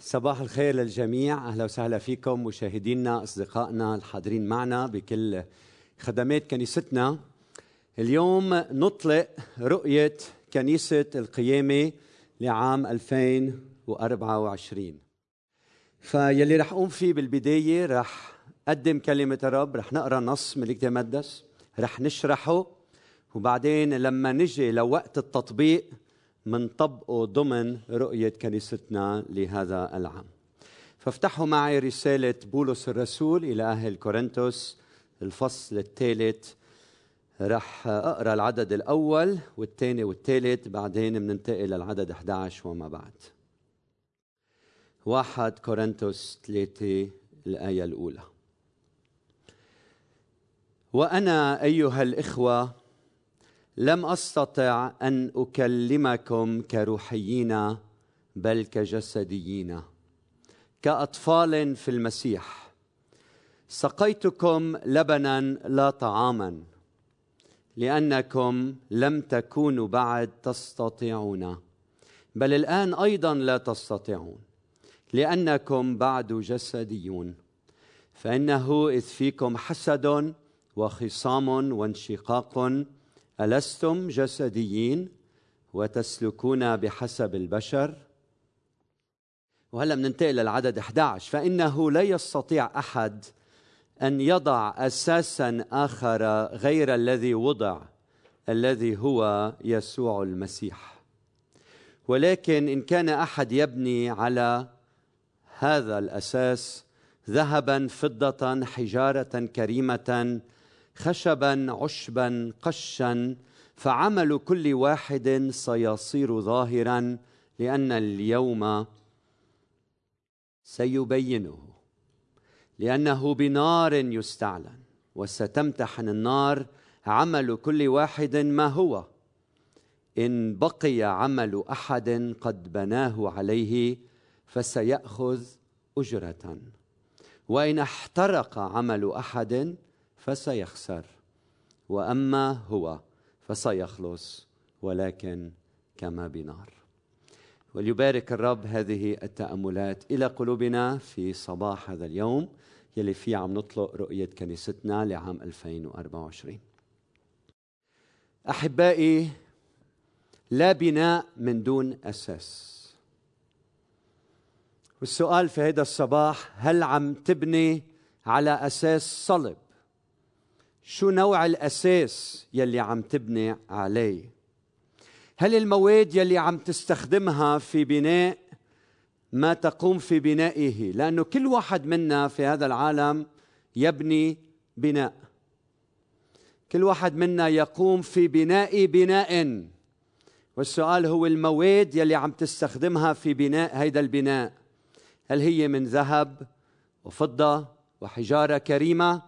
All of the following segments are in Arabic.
صباح الخير للجميع. أهلا وسهلا فيكم مشاهدينا أصدقائنا الحاضرين معنا بكل خدمات كنيستنا. اليوم نطلق رؤية كنيسة القيامة لعام 2024 فيلي رح أقوم فيه بالبداية رح أقدم كلمة الرب رح نقرأ نص من الكتاب المقدس رح نشرحه وبعدين لما نجي لوقت التطبيق منطبقه ضمن رؤية كنيستنا لهذا العام. فافتحوا معي رسالة بولس الرسول إلى أهل كورنثوس الفصل الثالث. رح أقرأ العدد الأول والثاني والثالث بعدين بننتقل للعدد 11 وما بعد. واحد كورنثوس ثلاثة الآية الأولى. وأنا أيها الإخوة لم أستطع أن أكلمكم كروحيين بل كجسديين. كأطفال في المسيح. سقيتكم لبنا لا طعاما لأنكم لم تكونوا بعد تستطيعون. بل الآن أيضا لا تستطيعون لأنكم بعد جسديون. فإنه إذ فيكم حسد وخصام وانشقاق ألستم جسديين وتسلكون بحسب البشر؟ وهلا بننتقل للعدد 11 فإنه لا يستطيع أحد أن يضع أساسا آخر غير الذي وضع الذي هو يسوع المسيح. ولكن إن كان أحد يبني على هذا الأساس ذهبا فضة حجارة كريمة خشبا عشبا قشا فعمل كل واحد سيصير ظاهرا لأن اليوم سيبينه لأنه بنار يستعلن وستمتحن النار عمل كل واحد ما هو. إن بقي عمل أحد قد بناه عليه فسيأخذ أجرة. وإن احترق عمل أحد فسيخسر. وأما هو فسيخلص ولكن كما بنار. وليبارك الرب هذه التأملات إلى قلوبنا في صباح هذا اليوم يلي فيه عم نطلق رؤية كنيستنا لعام 2024 أحبائي لا بناء من دون أساس. والسؤال في هذا الصباح هل عم تبني على أساس صلب؟ شو نوع الأساس يلي عم تبني عليه؟ هل المواد يلي عم تستخدمها في بناء ما تقوم في بنائه؟ لأنه كل واحد منا في هذا العالم يبني بناء. كل واحد منا يقوم في بناء بناء. والسؤال هو المواد يلي عم تستخدمها في بناء هيدا البناء؟ هل هي من ذهب وفضة وحجارة كريمة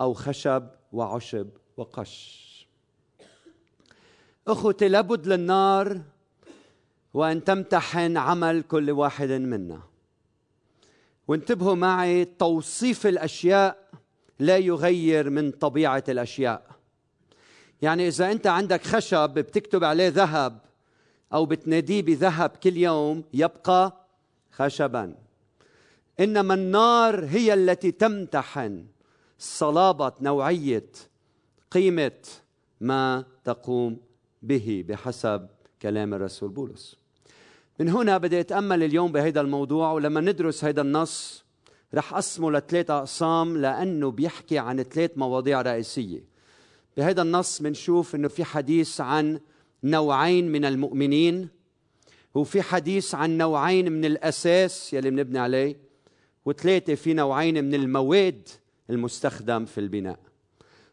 أو خشب وعشب وقش. أخوتي لابد للنار وأن تمتحن عمل كل واحد منا. وانتبهوا معي توصيف الأشياء لا يغير من طبيعة الأشياء. يعني إذا أنت عندك خشب بتكتب عليه ذهب أو بتناديه بذهب كل يوم يبقى خشبا. إنما النار هي التي تمتحن. صلابة نوعية قيمة ما تقوم به بحسب كلام الرسول بولس. من هنا بدي أتأمل اليوم بهذا الموضوع ولما ندرس هذا النص رح اقسمه لثلاث أقسام لأنه بيحكي عن ثلاث مواضيع رئيسية. بهذا النص بنشوف إنه في حديث عن نوعين من المؤمنين وفي حديث عن نوعين من الأساس يلي بنبني عليه وثلاثة في نوعين من المواد المستخدم في البناء.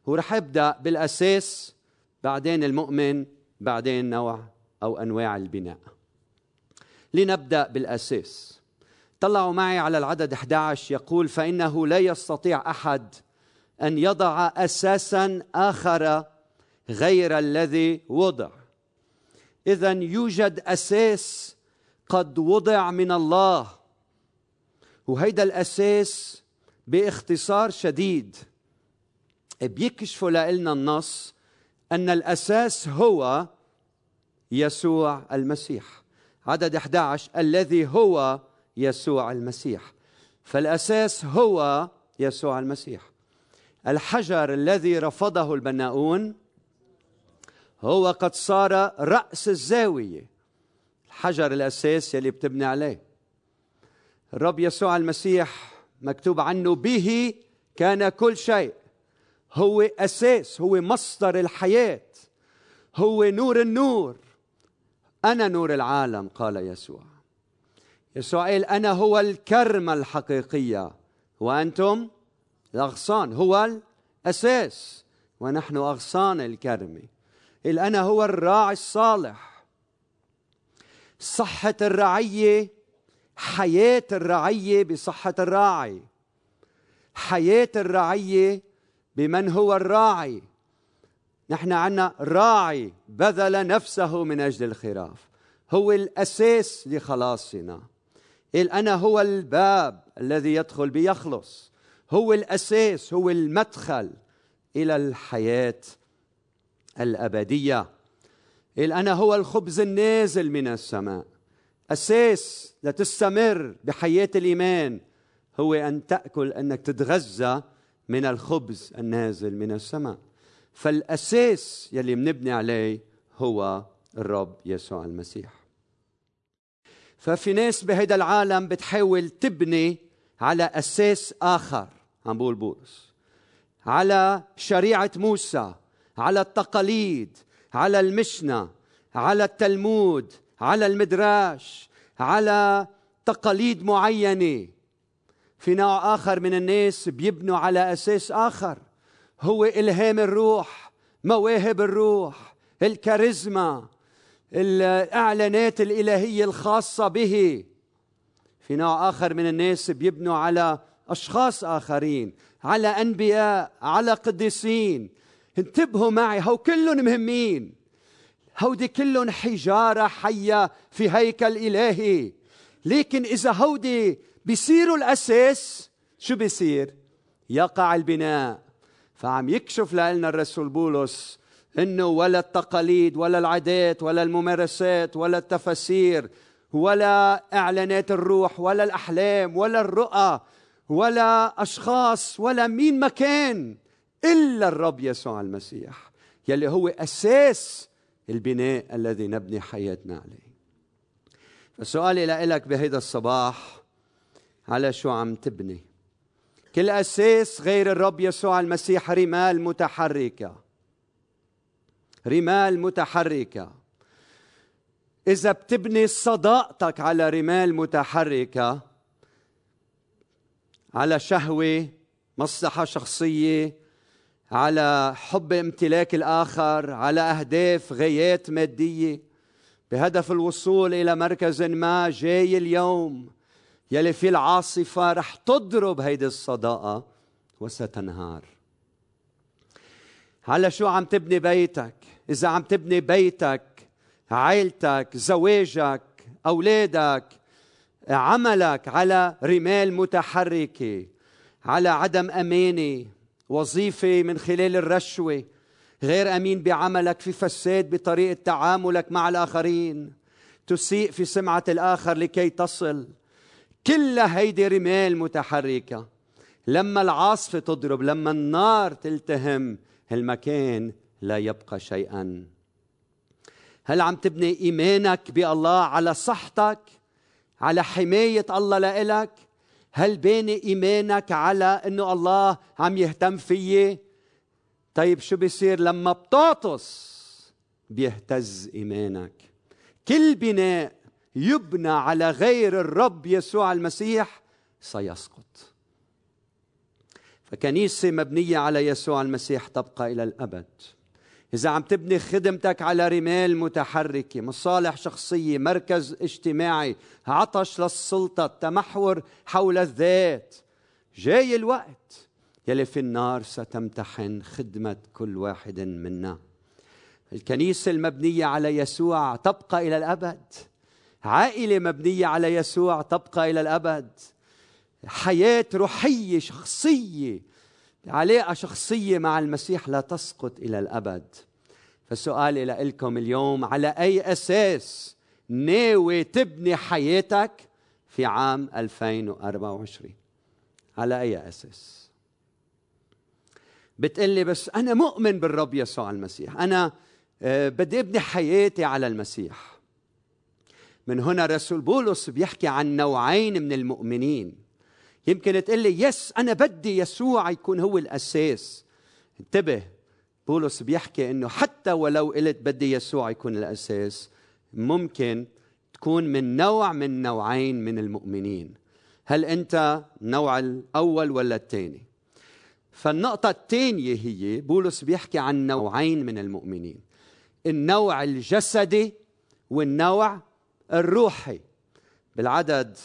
هو رح يبدأ بالأساس بعدين المؤمن بعدين نوع أو أنواع البناء. لنبدأ بالأساس. طلعوا معي على العدد 11 يقول فإنه لا يستطيع أحد أن يضع أساسا آخر غير الذي وضع. اذا يوجد أساس قد وضع من الله. وهيدا الأساس باختصار شديد. بيكشفوا لنا النص أن الأساس هو يسوع المسيح. عدد 11 الذي هو يسوع المسيح. فالأساس هو يسوع المسيح. الحجر الذي رفضه البناؤون هو قد صار رأس الزاوية. الحجر الأساس يلي بتبني عليه. الرب يسوع المسيح مكتوب عنه به كان كل شيء. هو أساس هو مصدر الحياة هو نور النور. أنا نور العالم قال يسوع. يسوع قال أنا هو الكرمة الحقيقية. وأنتم؟ الأغصان هو الأساس. ونحن أغصان الكرمه قال أنا هو الراعي الصالح. صحة الرعية حياة الرعية بصحة الراعي. حياة الرعية بمن هو الراعي. نحن عنا راعي بذل نفسه من أجل الخراف. هو الأساس لخلاصنا. قال أنا هو الباب الذي يدخل بيخلص. هو الأساس هو المدخل إلى الحياة الأبدية. قال أنا هو الخبز النازل من السماء. أساس لتستمر بحياة الإيمان هو أن تأكل أنك تتغذى من الخبز النازل من السماء. فالأساس يلي بنبني عليه هو الرب يسوع المسيح. ففي ناس بهذا العالم بتحاول تبني على أساس آخر عم بقول بولس. على شريعة موسى على التقاليد على المشنة على التلمود على المدراش على تقاليد معينة. في نوع آخر من الناس بيبنوا على أساس آخر. هو إلهام الروح مواهب الروح الكاريزما الإعلانات الإلهية الخاصة به. في نوع آخر من الناس بيبنوا على أشخاص آخرين على أنبياء على قديسين. انتبهوا معي هو كلهم مهمين. هودي كلهم حجارة حية في هيكل إلهي. لكن إذا هودي بيصيروا الأساس شو بيصير؟ يقع البناء. فعم يكشف لنا الرسول بولس إنه ولا التقاليد ولا العادات ولا الممارسات ولا التفاسير ولا إعلانات الروح ولا الأحلام ولا الرؤى ولا أشخاص ولا مين مكان إلا الرب يسوع المسيح يلي هو أساس البناء الذي نبني حياتنا عليه. فسؤالي لك بهيدا الصباح على شو عم تبني؟ كل أساس غير الرب يسوع المسيح رمال متحركة. رمال متحركة. إذا بتبني صداقتك على رمال متحركة على شهوة مصلحة شخصية على حب امتلاك الآخر على أهداف غايات مادية. بهدف الوصول إلى مركز ما جاي اليوم يلي في العاصفة رح تضرب هيدي الصداقة وستنهار. على شو عم تبني بيتك؟ إذا عم تبني بيتك عائلتك زواجك أولادك عملك على رمال متحركة على عدم أمانة وظيفة من خلال الرشوة. غير أمين بعملك في فساد بطريقة تعاملك مع الآخرين. تسيء في سمعة الآخر لكي تصل. كل هيدي رمال متحركة. لما العاصفة تضرب لما النار تلتهم المكان لا يبقى شيئا. هل عم تبني إيمانك بالله على صحتك على حماية الله لإلك؟ هل باني إيمانك على إنه الله عم يهتم فيي؟ طيب شو بيصير لما بتعطس بيهتز إيمانك؟ كل بناء يبنى على غير الرب يسوع المسيح سيسقط. فكنيسة مبنية على يسوع المسيح تبقى إلى الأبد. إذا عم تبني خدمتك على رمال متحركة مصالح شخصية مركز اجتماعي عطش للسلطة تمحور حول الذات. جاي الوقت يلي في النار ستمتحن خدمة كل واحد منا. الكنيسة المبنية على يسوع تبقى إلى الأبد. عائلة مبنية على يسوع تبقى إلى الأبد. حياة روحية شخصية علاقة شخصية مع المسيح لا تسقط إلى الأبد. فالسؤال لكم اليوم على أي أساس ناوي تبني حياتك في عام 2024 على أي أساس؟ بتقلي بس أنا مؤمن بالرب يسوع المسيح. أنا آه، بدي أبني حياتي على المسيح. من هنا رسول بولس بيحكي عن نوعين من المؤمنين. يمكن تقول لي يس أنا بدي يسوع يكون هو الأساس. انتبه بولس بيحكي إنه حتى ولو قلت بدي يسوع يكون الأساس ممكن تكون من نوع من نوعين من المؤمنين. هل أنت النوع الأول ولا الثاني؟ فالنقطة الثانية هي بولس بيحكي عن نوعين من المؤمنين. النوع الجسدي والنوع الروحي. بالعدد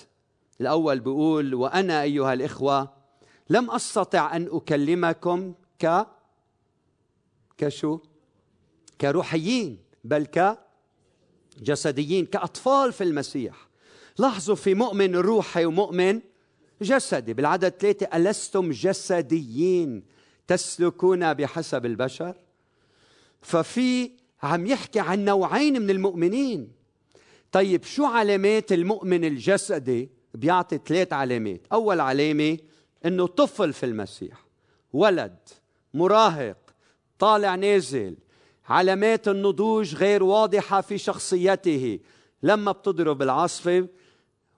الأول بيقول وأنا أيها الإخوة لم أستطع أن أكلمكم ك كشو؟ كروحيين بل كجسديين كأطفال في المسيح. لاحظوا في مؤمن روحي ومؤمن جسدي. بالعدد ثلاثة ألستم جسديين تسلكون بحسب البشر؟ ففي عم يحكي عن نوعين من المؤمنين. طيب شو علامات المؤمن الجسدي؟ بيعطي ثلاث علامات. أول علامة أنه طفل في المسيح ولد مراهق طالع نازل علامات النضوج غير واضحة في شخصيته. لما بتضرب العاصفة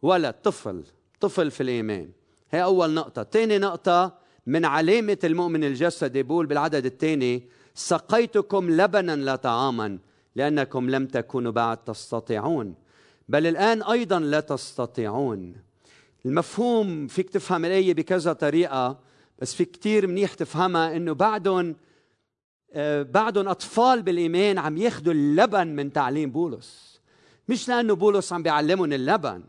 ولد طفل طفل في الإيمان. هي أول نقطة. ثاني نقطة من علامة المؤمن الجسدي بقول بالعدد الثاني سقيتكم لبنا لا طعاما لأنكم لم تكونوا بعد تستطيعون بل الآن أيضا لا تستطيعون. المفهوم فيك تفهم الآية بكذا طريقة بس في كتير منيح تفهمها إنه بعدهم آه، بعدهم أطفال بالإيمان عم ياخذوا اللبن من تعليم بولس. مش لأنه بولس عم بيعلمهم اللبن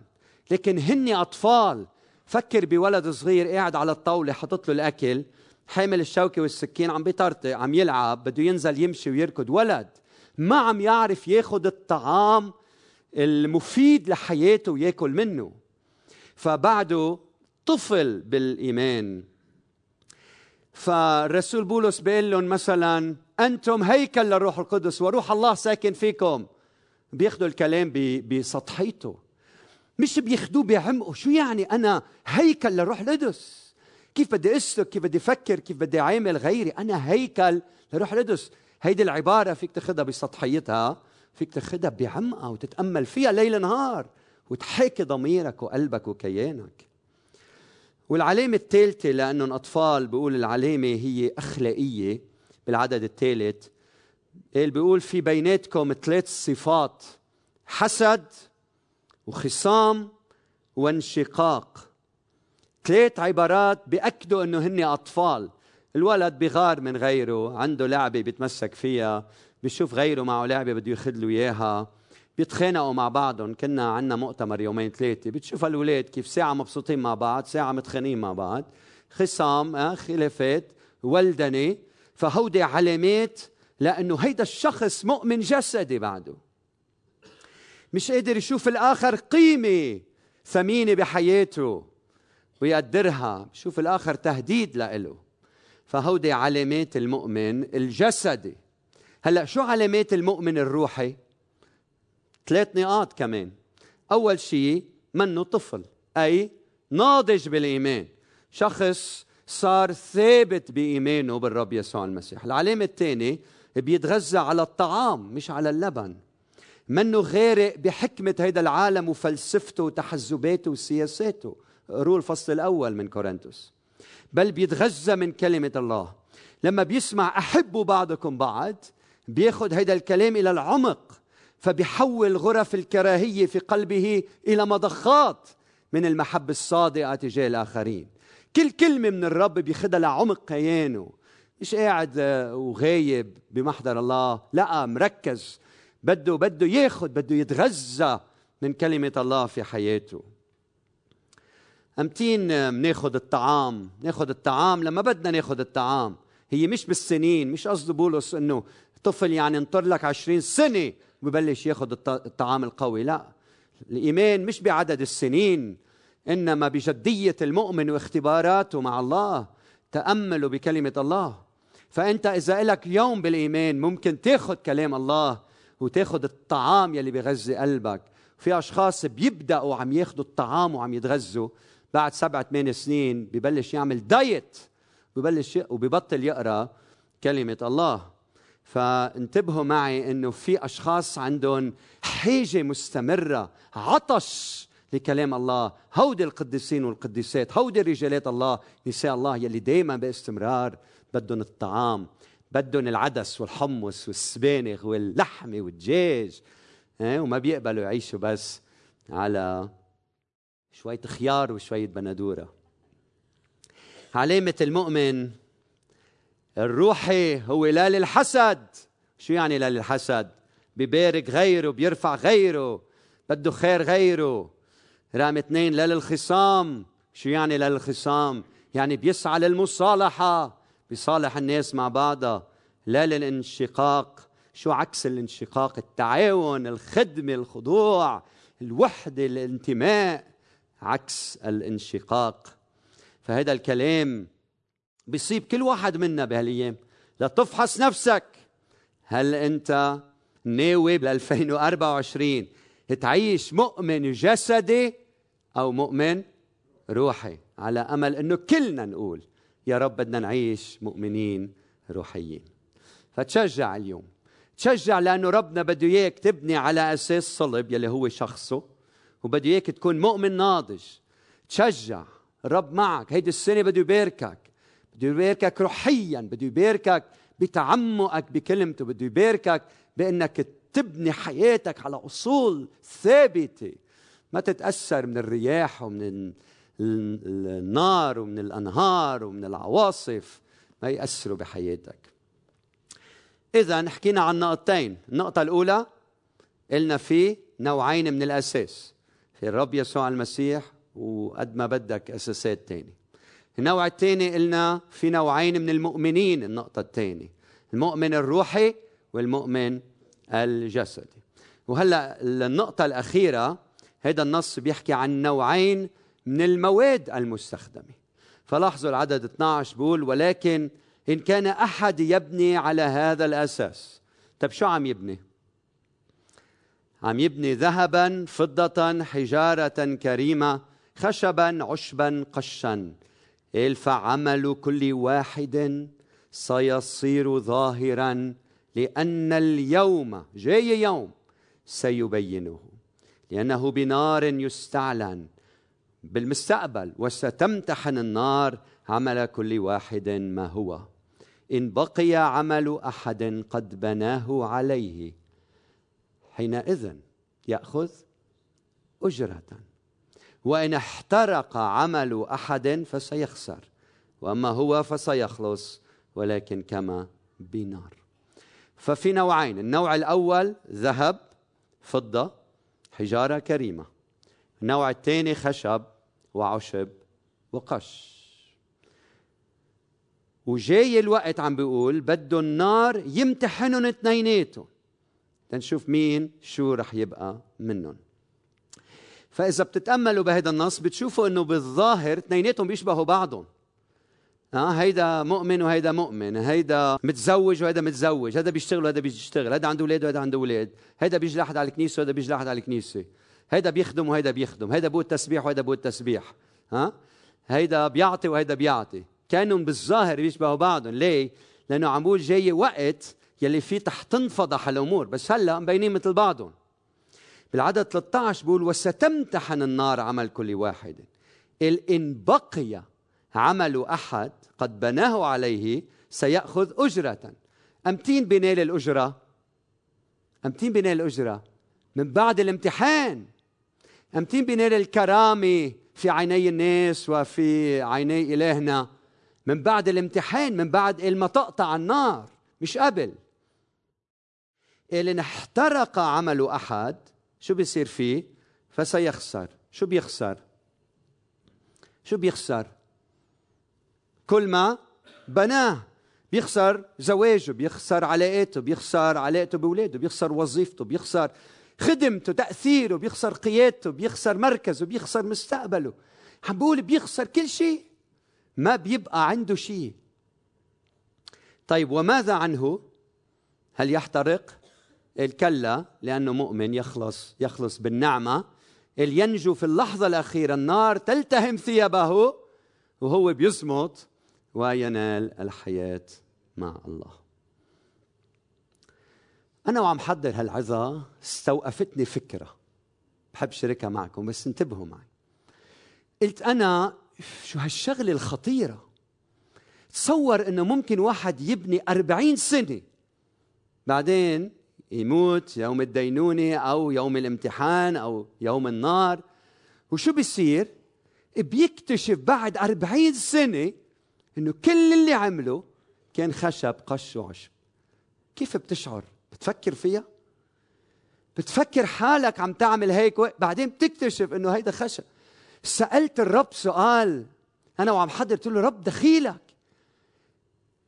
لكن هن أطفال فكر بولد صغير قاعد على الطاولة حاطط له الأكل حامل الشوكة والسكين عم بيطرطق عم يلعب بده ينزل يمشي ويركض. ولد ما عم يعرف ياخذ الطعام المفيد لحياته وياكل منه. فبعده طفل بالإيمان. فالرسول بولس بيقول لهم مثلا أنتم هيكل للروح القدس وروح الله ساكن فيكم. بياخذوا الكلام بسطحيته. مش بياخذوه بعمقه. شو يعني أنا هيكل للروح القدس؟ كيف بدي أسلك؟ كيف بدي أفكر؟ كيف بدي أعامل غيري؟ أنا هيكل للروح القدس. هيدي العبارة فيك تاخذها بسطحيتها فيك تاخذها بعمقها وتتأمل فيها ليل نهار. وتحاكي ضميرك وقلبك وكيانك. والعلامة الثالثة لأنهم أطفال بيقول العلامة هي أخلاقية بالعدد الثالث قال بيقول في بيناتكم ثلاث صفات حسد وخصام وانشقاق. ثلاث عبارات بيأكدوا إنه هن أطفال. الولد بغار من غيره عنده لعبة بيتمسك فيها بيشوف غيره معه لعبة بده ياخذ له إياها. بيتخانقوا مع بعضهم. كنا عندنا مؤتمر يومين ثلاثة بتشوف الاولاد كيف ساعة مبسوطين مع بعض ساعة متخانقين مع بعض. خصام آه خلافات ولدنة. فهودي علامات لأنه هيدا الشخص مؤمن جسدي بعده. مش قادر يشوف الآخر قيمة ثمينة بحياته ويقدرها بشوف الآخر تهديد لإله. فهودي علامات المؤمن الجسدي. هلأ شو علامات المؤمن الروحي؟ ثلاث نقاط كمان. أول شيء منه طفل أي ناضج بالإيمان. شخص صار ثابت بإيمانه بالرب يسوع المسيح. العلامة الثانية بيتغذى على الطعام مش على اللبن. منه غارق بحكمة هيدا العالم وفلسفته وتحزباته وسياساته. قروا الفصل الأول من كورنثوس. بل بيتغذى من كلمة الله. لما بيسمع أحبوا بعضكم بعض بياخد هيدا الكلام إلى العمق. فبيحول غرف الكراهية في قلبه إلى مضخات من المحبة الصادقة تجاه الآخرين. كل كلمة من الرب بياخذها لعمق كيانه مش قاعد وغايب بمحضر الله. لا مركز. بده بده ياخذ بده يتغذى من كلمة الله في حياته. أمتين بناخذ الطعام. ناخذ الطعام لما بدنا ناخذ الطعام. هي مش بالسنين. مش قصد بولس إنه طفل يعني انطر لك عشرين سنة وببلش ياخذ الطعام القوي. لا الإيمان مش بعدد السنين إنما بجدية المؤمن واختباراته مع الله تاملوا بكلمة الله. فأنت إذا لك يوم بالإيمان ممكن تاخذ كلام الله وتاخذ الطعام يلي بغذي قلبك. في أشخاص بيبدأوا عم ياخذوا الطعام وعم يتغذوا بعد سبع ثمان سنين ببلش يعمل دايت ببلش وببطل يقرأ كلمة الله. فانتبهوا معي إنه في أشخاص عندهم حاجة مستمرة عطش لكلام الله هودي القديسين والقديسات هودي رجالات الله نساء الله يلي دائما باستمرار بدهم الطعام بدهم العدس والحمص والسبانغ واللحمه والدجاج إيه؟ وما بيقبلوا يعيشوا بس على شوية خيار وشوية بندورة علامة المؤمن الروحي هو لا للحسد شو يعني لا للحسد بيبارك غيره بيرفع غيره بده خير غيره. رقم اثنين لا للخصام شو يعني لا للخصام يعني بيسعى للمصالحة بيصالح الناس مع بعضها. لا للانشقاق شو عكس الانشقاق؟ التعاون الخدمة الخضوع الوحدة الانتماء. عكس الانشقاق. فهذا الكلام بيصيب كل واحد منا بهالايام. لتفحص نفسك. هل أنت ناوي بال 2024 تعيش مؤمن جسدي أو مؤمن روحي؟ على أمل إنه كلنا نقول يا رب بدنا نعيش مؤمنين روحيين. فتشجع اليوم. تشجع لأنه ربنا بده إياك تبني على أساس صلب يلي هو شخصه وبده إياك تكون مؤمن ناضج. تشجع الرب معك. هيدي السنة بده يباركك. بده يباركك روحيا بده يباركك بتعمقك بكلمته بده يباركك بأنك تبني حياتك على أصول ثابتة. ما تتأثر من الرياح ومن النار ومن الأنهار ومن العواصف ما يأثروا بحياتك. إذا حكينا عن نقطتين. النقطة الأولى قلنا في نوعين من الأساس في الرب يسوع المسيح وقد ما بدك أساسات تاني. النوع الثاني قلنا في نوعين من المؤمنين النقطة الثانية المؤمن الروحي والمؤمن الجسدي. وهلأ النقطة الأخيرة هذا النص بيحكي عن نوعين من المواد المستخدمة. فلاحظوا العدد 12 بيقول ولكن إن كان أحد يبني على هذا الأساس. طيب شو عم يبني؟ عم يبني ذهبا فضة حجارة كريمة خشبا عشبا قشا. فعمل كل واحد سيصير ظاهرا لأن اليوم جاي يوم سيبينه لأنه بنار يستعلن. بالمستقبل وستمتحن النار عمل كل واحد ما هو. إن بقي عمل أحد قد بناه عليه حينئذ يأخذ أجرة. وإن احترق عمل أحد فسيخسر وأما هو فسيخلص ولكن كما بنار. ففي نوعين النوع الأول ذهب فضة حجارة كريمة. النوع الثاني خشب وعشب وقش. وجاي الوقت عم بيقول بده النار يمتحنهم اثنيناتهم. تنشوف مين شو رح يبقى منهم فإذا بتتأملوا بهذا النص بتشوفوا إنه بالظاهر اثنيناتهم بيشبهوا بعضهم. آه هيدا مؤمن وهيدا مؤمن هيدا متزوج وهيدا متزوج هيدا بيشتغل وهيدا بيشتغل هيدا عنده أولاد وهيدا عنده أولاد هيدا بيجي لحد على الكنيسة وهيدا بيجي لحد على الكنيسة هيدا بيخدم وهيدا بيخدم هيدا بقول تسبيح وهيدا بقول تسبيح. ها هيدا بيعطي وهيدا بيعطي. كانوا بالظاهر بيشبهوا بعضهم. ليه؟ لأنه عم بقول جاي وقت يلي فيه تح تنفضح الأمور بس هلأ مبينين مثل بعضهم. بالعدد 13 بيقول وستمتحن النار عمل كل واحد إن بقي عمل أحد قد بناه عليه سيأخذ أجرة أمتين بنال الأجرة؟ أمتين بنال الأجرة من بعد الامتحان. أمتين بنال الكرامة في عيني الناس وفي عيني إلهنا من بعد الامتحان من بعد ما تقطع النار مش قبل. إن احترق عمل أحد شو بيصير فيه؟ فسيخسر. شو بيخسر؟ شو بيخسر؟ كل ما بناه. بيخسر زواجه بيخسر علاقاته بيخسر علاقته بأولاده بيخسر وظيفته بيخسر خدمته تأثيره بيخسر قيادته بيخسر مركزه بيخسر مستقبله. عم بقول بيخسر كل شيء ما بيبقى عنده شيء. طيب وماذا عنه؟ هل يحترق؟ الكلا لأنه مؤمن يخلص يخلص بالنعمة. ينجو في اللحظة الأخيرة النار تلتهم ثيابه وهو بيصمت وينال الحياة مع الله. أنا وعم حضر هالعظة استوقفتني فكرة. بحب شاركها معكم بس انتبهوا معي. قلت أنا شو هالشغلة الخطيرة؟ تصور إنه ممكن واحد يبني أربعين سنة. بعدين يموت يوم الدينونة أو يوم الامتحان أو يوم النار. وشو بيصير؟ بيكتشف بعد أربعين سنة إنه كل اللي عمله كان خشب قش وعشب. كيف بتشعر؟ بتفكر فيها؟ بتفكر حالك عم تعمل هيك بعدين بتكتشف إنه هيدا خشب. سألت الرب سؤال أنا وعم حضر قلت له رب دخيلك.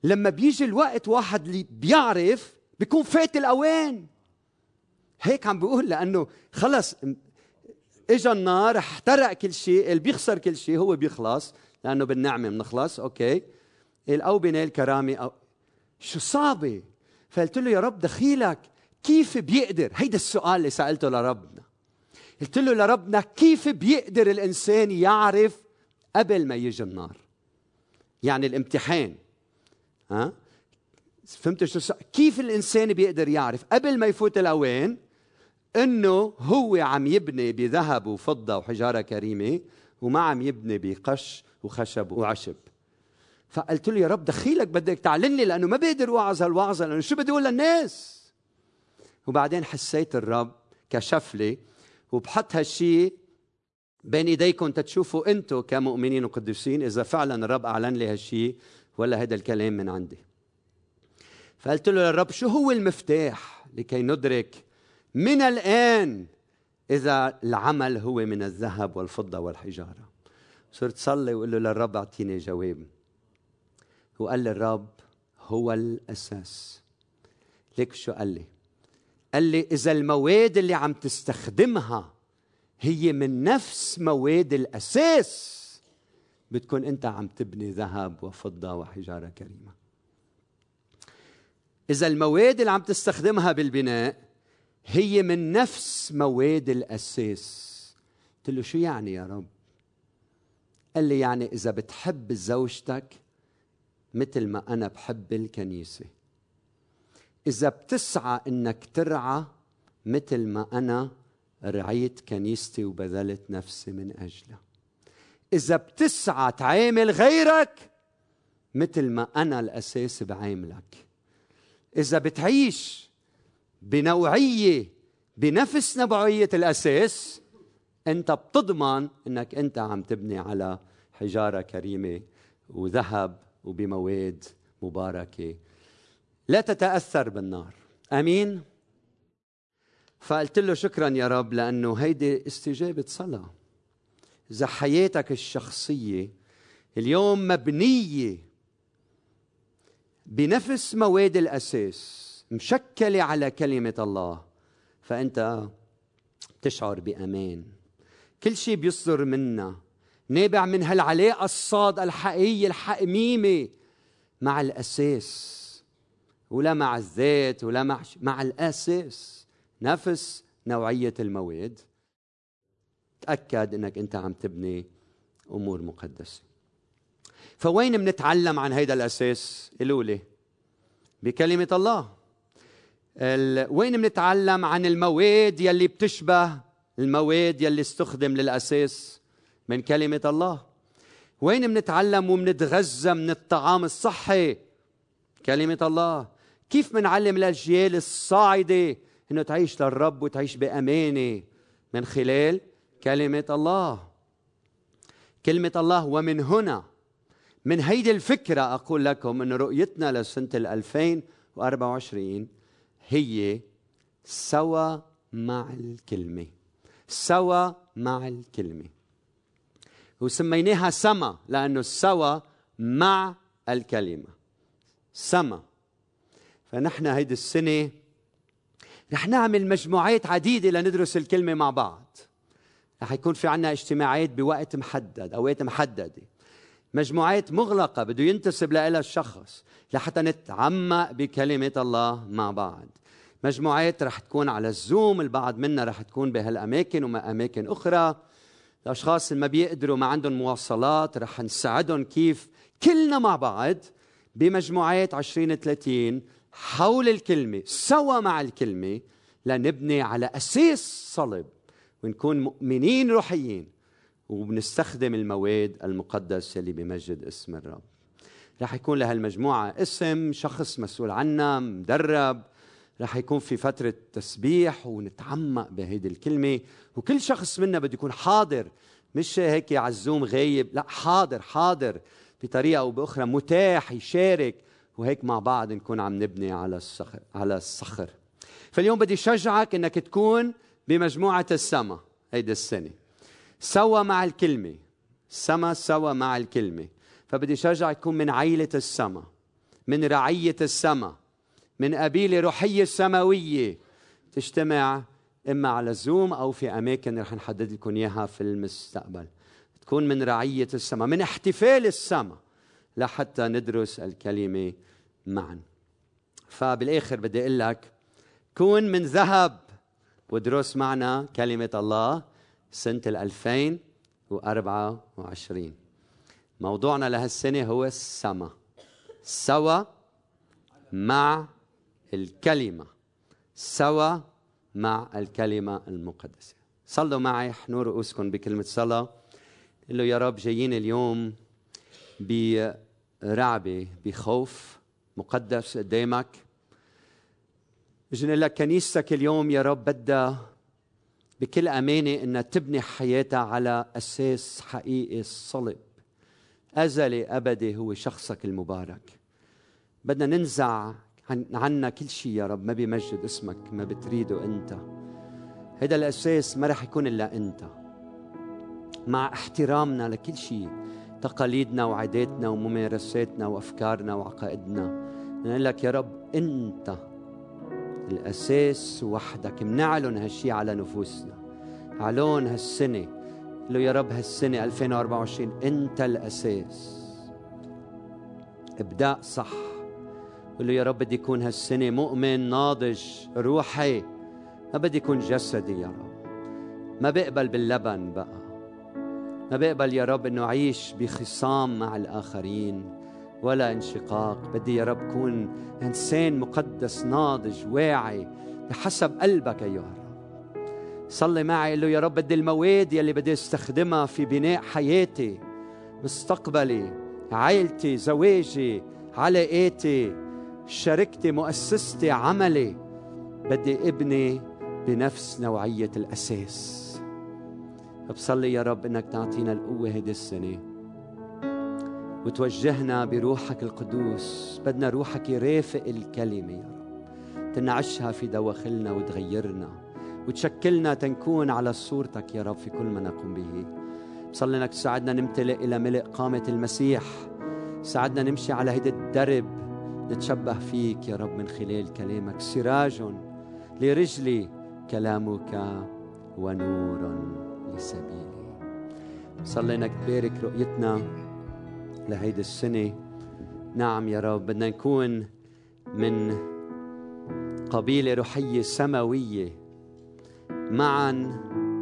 لما بيجي الوقت واحد اللي بيعرف بيكون فات الأوان. هيك عم بيقول لأنه خلص اجى النار احترق كل شيء اللي بيخسر كل شيء هو بيخلص لأنه بالنعمة بنخلص. أوكي. الاوبنه الكرامة أو شو صعبة؟ فقلت له يا رب دخيلك كيف بيقدر؟ هيدا السؤال اللي سألته لربنا. قلت له لربنا كيف بيقدر الإنسان يعرف قبل ما يجي النار؟ يعني الامتحان. ها؟ فهمت شو كيف الإنسان بيقدر يعرف؟ قبل ما يفوت الاوان إنه هو عم يبني بذهب وفضة وحجارة كريمة وما عم يبني بقش وخشب وعشب. فقلت له يا رب دخيلك بدك تعلني لأنه ما بقدر اوعظ هالوعظة لأنه شو بدي أقول للناس؟ وبعدين حسيت الرب كشف لي وبحط هالشيء بين إيديكم تتشوفوا أنتم كمؤمنين وقديسين إذا فعلا الرب أعلن لي هالشيء ولا هذا الكلام من عندي. فقلت له للرب شو هو المفتاح لكي ندرك من الآن إذا العمل هو من الذهب والفضة والحجارة? صرت صلي وقول له للرب أعطيني جواب. وقال لي الرب هو الأساس. ليك شو قال لي؟ قال لي إذا المواد اللي عم تستخدمها هي من نفس مواد الأساس بتكون أنت عم تبني ذهب وفضة وحجارة كريمة. إذا المواد اللي عم تستخدمها بالبناء هي من نفس مواد الأساس. قلت له شو يعني يا رب؟ قال لي يعني إذا بتحب زوجتك مثل ما أنا بحب الكنيسة. إذا بتسعى إنك ترعى مثل ما أنا رعيت كنيستي وبذلت نفسي من أجلها. إذا بتسعى تعامل غيرك مثل ما أنا الأساس بعاملك. إذا بتعيش بنوعية بنفس نوعيه الأساس أنت بتضمن إنك أنت عم تبني على حجارة كريمة وذهب وبمواد مباركة. لا تتأثر بالنار. آمين؟ فقلت له شكرا يا رب لأنه هيدي استجابة صلاة. إذا حياتك الشخصية اليوم مبنية بنفس مواد الأساس مشكله على كلمة الله فأنت تشعر بأمان. كل شيء بيصدر منا. نابع من هالعلاقة الصاد الحقيقية الحقميمه مع الأساس ولا مع الذات ولا مع مع الأساس. نفس نوعية المواد. تأكد إنك أنت عم تبني أمور مقدسة. فوين بنتعلم عن هيدا الأساس قولوا لي بكلمة الله. وين بنتعلم عن المواد يلي بتشبه المواد يلي استخدم للأساس من كلمة الله؟ وين بنتعلم وبنتغذى من الطعام الصحي؟ كلمة الله. كيف بنعلم الأجيال الصاعدة إنه تعيش للرب وتعيش بأمانة من خلال كلمة الله؟ كلمة الله ومن هنا من هيدي الفكرة أقول لكم أن رؤيتنا لسنه 2024 هي سوا مع الكلمة. سوا مع الكلمة. وسميناها سما لأنه سوا مع الكلمة. سما. فنحن هيدي السنة رح نعمل مجموعات عديدة لندرس الكلمة مع بعض. رح يكون في عنا اجتماعات بوقت محدد أوقات محددة. مجموعات مغلقة بده ينتسب لها الشخص لحتى نتعمق بكلمة الله مع بعض. مجموعات رح تكون على الزوم البعض منا رح تكون بهالأماكن وأماكن أخرى. الأشخاص اللي ما بيقدروا ما عندهم مواصلات رح نساعدهم كيف كلنا مع بعض بمجموعات 20 30 حول الكلمة سوا مع الكلمة لنبني على أساس صلب ونكون مؤمنين روحيين. وبنستخدم المواد المقدسة اللي بمجد اسم الرب. رح يكون لهالمجموعة اسم شخص مسؤول عنها مدرب. رح يكون في فترة تسبيح ونتعمق بهيدي الكلمة. وكل شخص منا بده يكون حاضر. مش هيك على الزوم غايب. لا حاضر حاضر. بطريقة أو بأخرى متاح يشارك. وهيك مع بعض نكون عم نبني على الصخر على الصخر. فاليوم بدي شجعك إنك تكون بمجموعة السما هيدي السنة. سوا مع الكلمة. سما سوا مع الكلمة. فبدي شجعك تكون من عيلة السما من رعية السما من قبيلة روحية سماوية. تجتمع إما على زوم أو في أماكن رح نحدد لكم إياها في المستقبل. تكون من رعية السما من احتفال السما لحتى ندرس الكلمة معا. فبالآخر بدي أقول لك كون من ذهب. ودرس معنا كلمة الله. سنة 2024 موضوعنا لهالسنة هو السما. سوا مع الكلمة. سوا مع الكلمة المقدسة. صلوا معي حنور رؤوسكم بكلمة صلاة. له يا رب جايين اليوم برعبة بخوف مقدس قدامك. بجن لك كنيستك اليوم يا رب بدها بكل أمانة أنها تبني حياتها على أساس حقيقي الصلب أزلي أبدي هو شخصك المبارك. بدنا ننزع عنا كل شيء يا رب ما بيمجد اسمك ما بتريده أنت. هذا الأساس ما رح يكون إلا أنت. مع احترامنا لكل شيء تقاليدنا وعاداتنا وممارساتنا وأفكارنا وعقائدنا نقول لك يا رب أنت الأساس وحدك منعلن هالشي على نفوسنا. علون هالسنة. له يا رب هالسنة 2024 أنت الأساس. ابدأ صح. قل له يا رب بدي يكون هالسنة مؤمن ناضج روحي. ما بدي يكون جسدي يا رب. ما بقبل باللبن بقى. ما بقبل يا رب إنه أعيش بخصام مع الآخرين. ولا انشقاق. بدي يا رب كون إنسان مقدس ناضج واعي بحسب قلبك ايها الرب صلي معي قل له يا رب بدي المواد يلي بدي استخدمها في بناء حياتي مستقبلي عائلتي زواجي علاقاتي شركتي مؤسستي عملي. بدي ابني بنفس نوعية الأساس. بصلي يا رب إنك تعطينا القوة هيدي السنة. وتوجهنا بروحك القدوس. بدنا روحك يرافق الكلمة يا رب. تنعشها في دواخلنا وتغيرنا وتشكلنا تنكون على صورتك يا رب في كل ما نقوم به. بصلي انك تساعدنا نمتلئ إلى ملء قامة المسيح. ساعدنا نمشي على هيدا الدرب نتشبه فيك يا رب من خلال كلامك. سراج لرجلي كلامك ونور لسبيلي. صلي انك تبارك رؤيتنا لهيدي السنة. نعم يا رب بدنا نكون من قبيلة روحية سماوية. معا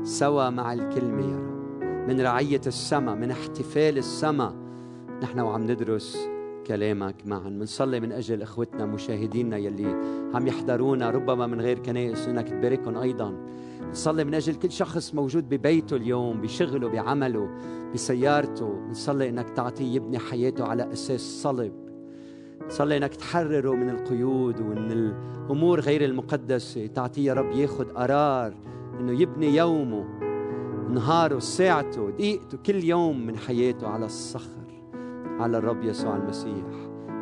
سوا مع الكلمة يا رب. من رعية السماء من احتفال السماء. نحن وعم ندرس كلامك معا. بنصلي من أجل إخوتنا مشاهدينا يلي عم يحضرونا ربما من غير كنائس إنك تباركهم أيضا. نصلي من أجل كل شخص موجود ببيته اليوم بشغله بعمله بسيارته. نصلي أنك تعطيه يبني حياته على أساس صلب. نصلي أنك تحرره من القيود ومن الأمور غير المقدسة. تعطيه يا رب ياخذ قرار أنه يبني يومه نهاره ساعته دقيقته كل يوم من حياته على الصخر. على الرب يسوع المسيح.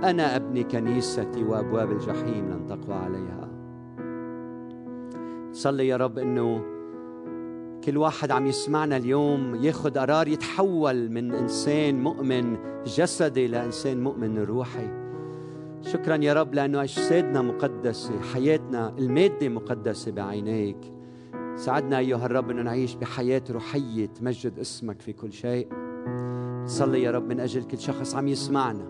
أنا أبني كنيستي وأبواب الجحيم لن تقوى عليها. صلي يا رب إنه كل واحد عم يسمعنا اليوم ياخذ قرار يتحول من إنسان مؤمن جسدي لإنسان مؤمن روحي. شكرا يا رب لأنه أجسادنا مقدسة حياتنا المادة مقدسة بعينيك. ساعدنا أيها الرب إنه نعيش بحياة روحية تمجد اسمك في كل شيء. صلي يا رب من أجل كل شخص عم يسمعنا.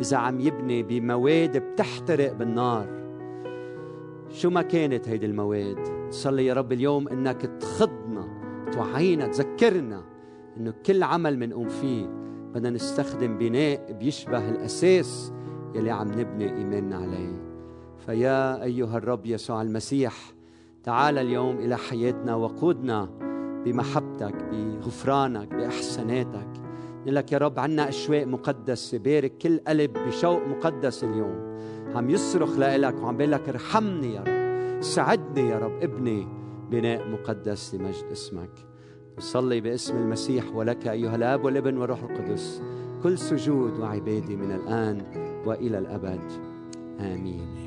إذا عم يبني بمواد بتحترق بالنار. شو ما كانت هيدي المواد؟ نصلي يا رب اليوم إنك تخضنا توعينا تذكرنا إنه كل عمل بنقوم فيه بدنا نستخدم بناء بيشبه الأساس يلي عم نبني إيماننا عليه. فيا أيها الرب يسوع المسيح تعال اليوم إلى حياتنا وقودنا بمحبتك بغفرانك باحساناتك لك يا رب عنا أشواق مقدسه بارك كل قلب بشوق مقدس اليوم. عم يصرخ لك وعم بيقول لك ارحمني يا رب ساعدني يا رب ابني بناء مقدس لمجد اسمك. نصلي باسم المسيح ولك أيها الآب والابن والروح القدس كل سجود وعبادي من الآن وإلى الأبد. آمين.